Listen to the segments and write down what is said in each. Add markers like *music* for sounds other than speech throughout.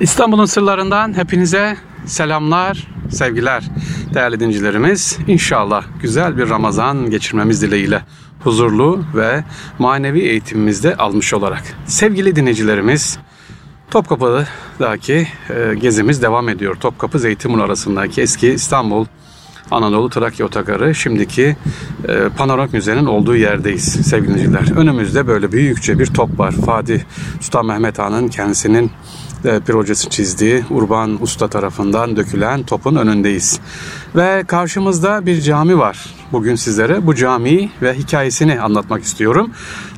İstanbul'un sırlarından hepinize selamlar, sevgiler değerli dincilerimiz. İnşallah güzel bir Ramazan geçirmemiz dileğiyle huzurlu ve manevi eğitimimizde almış olarak. Sevgili dinleyicilerimiz, Topkapı'daki e, gezimiz devam ediyor. Topkapı Zeytinburnu arasındaki eski İstanbul Anadolu Trakya Otogarı şimdiki e, Panoramik Müze'nin olduğu yerdeyiz sevgili dinleyiciler. Önümüzde böyle büyükçe bir top var. Fatih Sultan Mehmet Han'ın kendisinin projesini çizdiği Urban Usta tarafından dökülen topun önündeyiz. Ve karşımızda bir cami var. Bugün sizlere bu camiyi ve hikayesini anlatmak istiyorum.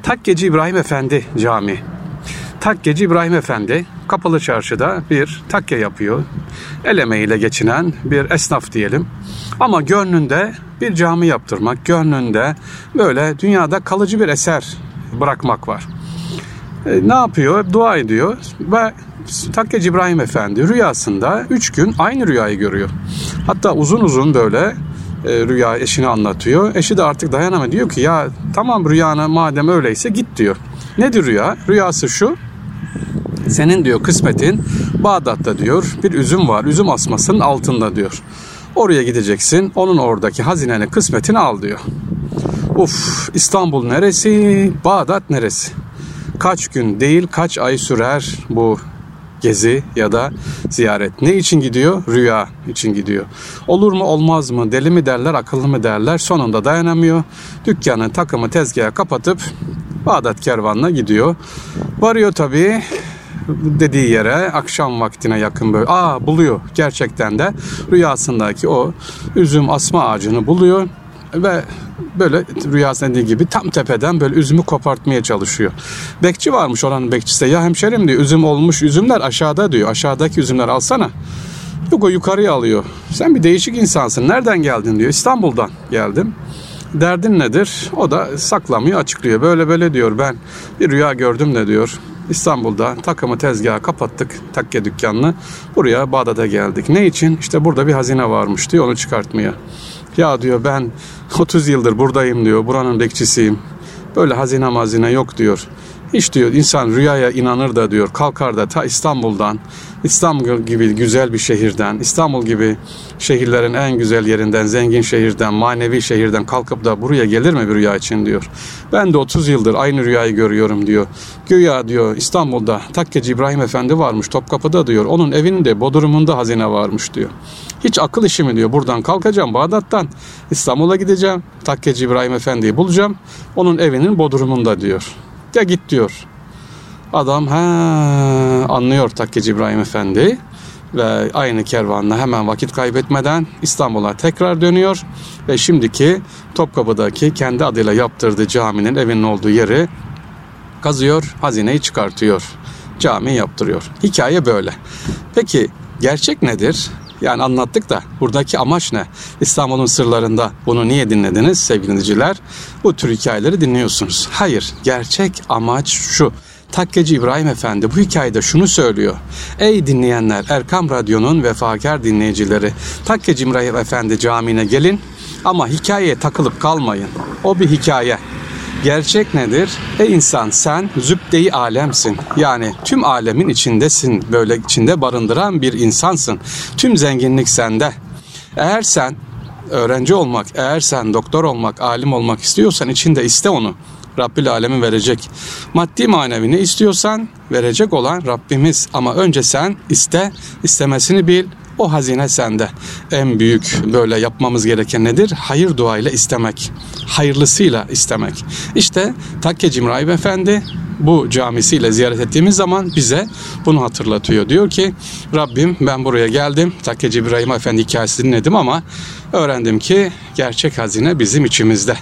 Takkeci İbrahim Efendi Camii. Takkeci İbrahim Efendi kapalı çarşıda bir takke yapıyor. El emeğiyle geçinen bir esnaf diyelim. Ama gönlünde bir cami yaptırmak, gönlünde böyle dünyada kalıcı bir eser bırakmak var. E, ne yapıyor? Dua ediyor ve Takkeci İbrahim Efendi rüyasında üç gün aynı rüyayı görüyor. Hatta uzun uzun böyle e, rüya eşine anlatıyor. Eşi de artık dayanamıyor. Diyor ki ya tamam rüyana madem öyleyse git diyor. Nedir rüya? Rüyası şu. Senin diyor kısmetin Bağdat'ta diyor bir üzüm var. Üzüm asmasının altında diyor. Oraya gideceksin. Onun oradaki hazineni kısmetini al diyor. Uf İstanbul neresi? Bağdat neresi? Kaç gün değil kaç ay sürer bu gezi ya da ziyaret. Ne için gidiyor? Rüya için gidiyor. Olur mu olmaz mı? Deli mi derler, akıllı mı derler? Sonunda dayanamıyor. Dükkanı, takımı, tezgahı kapatıp Bağdat kervanına gidiyor. Varıyor tabii dediği yere akşam vaktine yakın böyle aa buluyor gerçekten de rüyasındaki o üzüm asma ağacını buluyor ve böyle rüyasında dediği gibi tam tepeden böyle üzümü kopartmaya çalışıyor. Bekçi varmış oranın bekçisi ya hemşerim diyor üzüm olmuş üzümler aşağıda diyor aşağıdaki üzümler alsana. Yok o yukarıya alıyor. Sen bir değişik insansın. Nereden geldin diyor. İstanbul'dan geldim. Derdin nedir? O da saklamıyor, açıklıyor. Böyle böyle diyor ben bir rüya gördüm de diyor. İstanbul'da takımı tezgahı kapattık takke dükkanını. Buraya Bağdat'a geldik. Ne için? İşte burada bir hazine varmış diyor onu çıkartmaya. Ya diyor ben 30 yıldır buradayım diyor. Buranın bekçisiyim. Böyle hazine mazine yok diyor. Hiç diyor insan rüyaya inanır da diyor kalkar da ta İstanbul'dan İstanbul gibi güzel bir şehirden İstanbul gibi şehirlerin en güzel yerinden zengin şehirden manevi şehirden kalkıp da buraya gelir mi bir rüya için diyor. Ben de 30 yıldır aynı rüyayı görüyorum diyor. Güya diyor İstanbul'da Takkeci İbrahim Efendi varmış Topkapı'da diyor. Onun evinde Bodrum'unda hazine varmış diyor. Hiç akıl işi mi diyor. Buradan kalkacağım Bağdat'tan İstanbul'a gideceğim. Takkeci İbrahim Efendi'yi bulacağım. Onun evinin Bodrum'unda diyor. Ya git diyor. Adam ha anlıyor Takkeci İbrahim Efendi ve aynı kervanla hemen vakit kaybetmeden İstanbul'a tekrar dönüyor ve şimdiki Topkapı'daki kendi adıyla yaptırdığı caminin evinin olduğu yeri kazıyor, hazineyi çıkartıyor. Cami yaptırıyor. Hikaye böyle. Peki gerçek nedir? Yani anlattık da buradaki amaç ne? İstanbul'un sırlarında bunu niye dinlediniz sevgili? Bu tür hikayeleri dinliyorsunuz. Hayır, gerçek amaç şu. Takkeci İbrahim Efendi bu hikayede şunu söylüyor. Ey dinleyenler, Erkam Radyo'nun vefakar dinleyicileri, Takkeci İbrahim Efendi camiine gelin ama hikayeye takılıp kalmayın. O bir hikaye. Gerçek nedir? Ey insan sen zübde-i alemsin. Yani tüm alemin içindesin. Böyle içinde barındıran bir insansın. Tüm zenginlik sende. Eğer sen öğrenci olmak, eğer sen doktor olmak, alim olmak istiyorsan içinde iste onu. Rabbil alemin verecek. Maddi manevi ne istiyorsan verecek olan Rabbimiz. Ama önce sen iste, istemesini bil, o hazine sende. En büyük böyle yapmamız gereken nedir? Hayır duayla istemek. Hayırlısıyla istemek. İşte Takkeci İbrahim Efendi bu camisiyle ziyaret ettiğimiz zaman bize bunu hatırlatıyor. Diyor ki Rabbim ben buraya geldim. Takkeci İbrahim Efendi hikayesini dinledim ama öğrendim ki gerçek hazine bizim içimizde.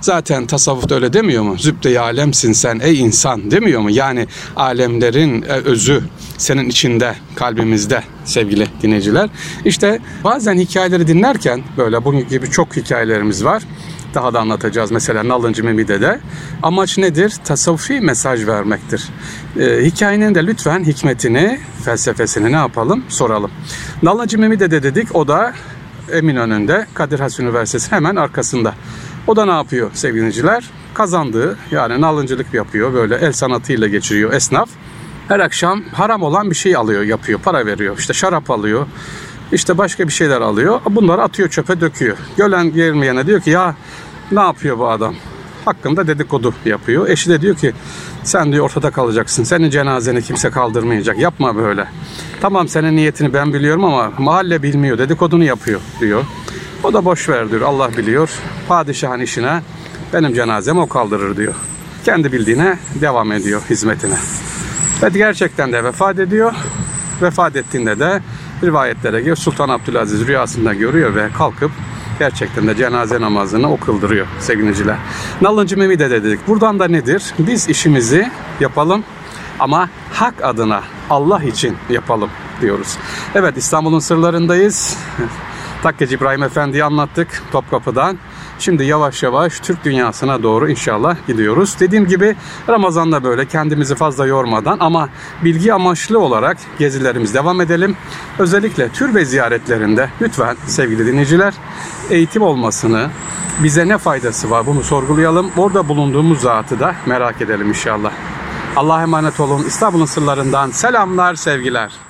Zaten tasavvufta öyle demiyor mu? Zübde-i alemsin sen ey insan demiyor mu? Yani alemlerin özü senin içinde, kalbimizde sevgili dinleyiciler. İşte bazen hikayeleri dinlerken böyle bugün gibi çok hikayelerimiz var. Daha da anlatacağız mesela Nalıncı Memide'de. Amaç nedir? Tasavvufi mesaj vermektir. Ee, hikayenin de lütfen hikmetini, felsefesini ne yapalım? Soralım. Nalıncı Memide'de dedik o da Eminönü'nde Kadir Has Üniversitesi'nin hemen arkasında. O da ne yapıyor sevgili dinleyiciler? Kazandığı yani nalıncılık yapıyor böyle el sanatıyla geçiriyor esnaf. Her akşam haram olan bir şey alıyor, yapıyor, para veriyor. İşte şarap alıyor, işte başka bir şeyler alıyor. Bunları atıyor çöpe döküyor. Gören gelmeyene diyor ki ya ne yapıyor bu adam? Hakkında dedikodu yapıyor. Eşi de diyor ki sen diyor ortada kalacaksın. Senin cenazeni kimse kaldırmayacak. Yapma böyle. Tamam senin niyetini ben biliyorum ama mahalle bilmiyor. Dedikodunu yapıyor diyor. O da boş ver diyor. Allah biliyor. Padişahın işine benim cenazemi o kaldırır diyor. Kendi bildiğine devam ediyor hizmetine. Ve gerçekten de vefat ediyor. Vefat ettiğinde de rivayetlere göre Sultan Abdülaziz rüyasında görüyor ve kalkıp gerçekten de cenaze namazını o kıldırıyor sevgiliciler. Nalıncı Memi'de de dedik. Buradan da nedir? Biz işimizi yapalım ama hak adına Allah için yapalım diyoruz. Evet İstanbul'un sırlarındayız. *laughs* Takkeci İbrahim Efendi'yi anlattık Topkapı'dan. Şimdi yavaş yavaş Türk dünyasına doğru inşallah gidiyoruz. Dediğim gibi Ramazan'da böyle kendimizi fazla yormadan ama bilgi amaçlı olarak gezilerimiz devam edelim. Özellikle türbe ziyaretlerinde lütfen sevgili dinleyiciler eğitim olmasını, bize ne faydası var bunu sorgulayalım. Orada bulunduğumuz zatı da merak edelim inşallah. Allah'a emanet olun. İstanbul'un sırlarından selamlar, sevgiler.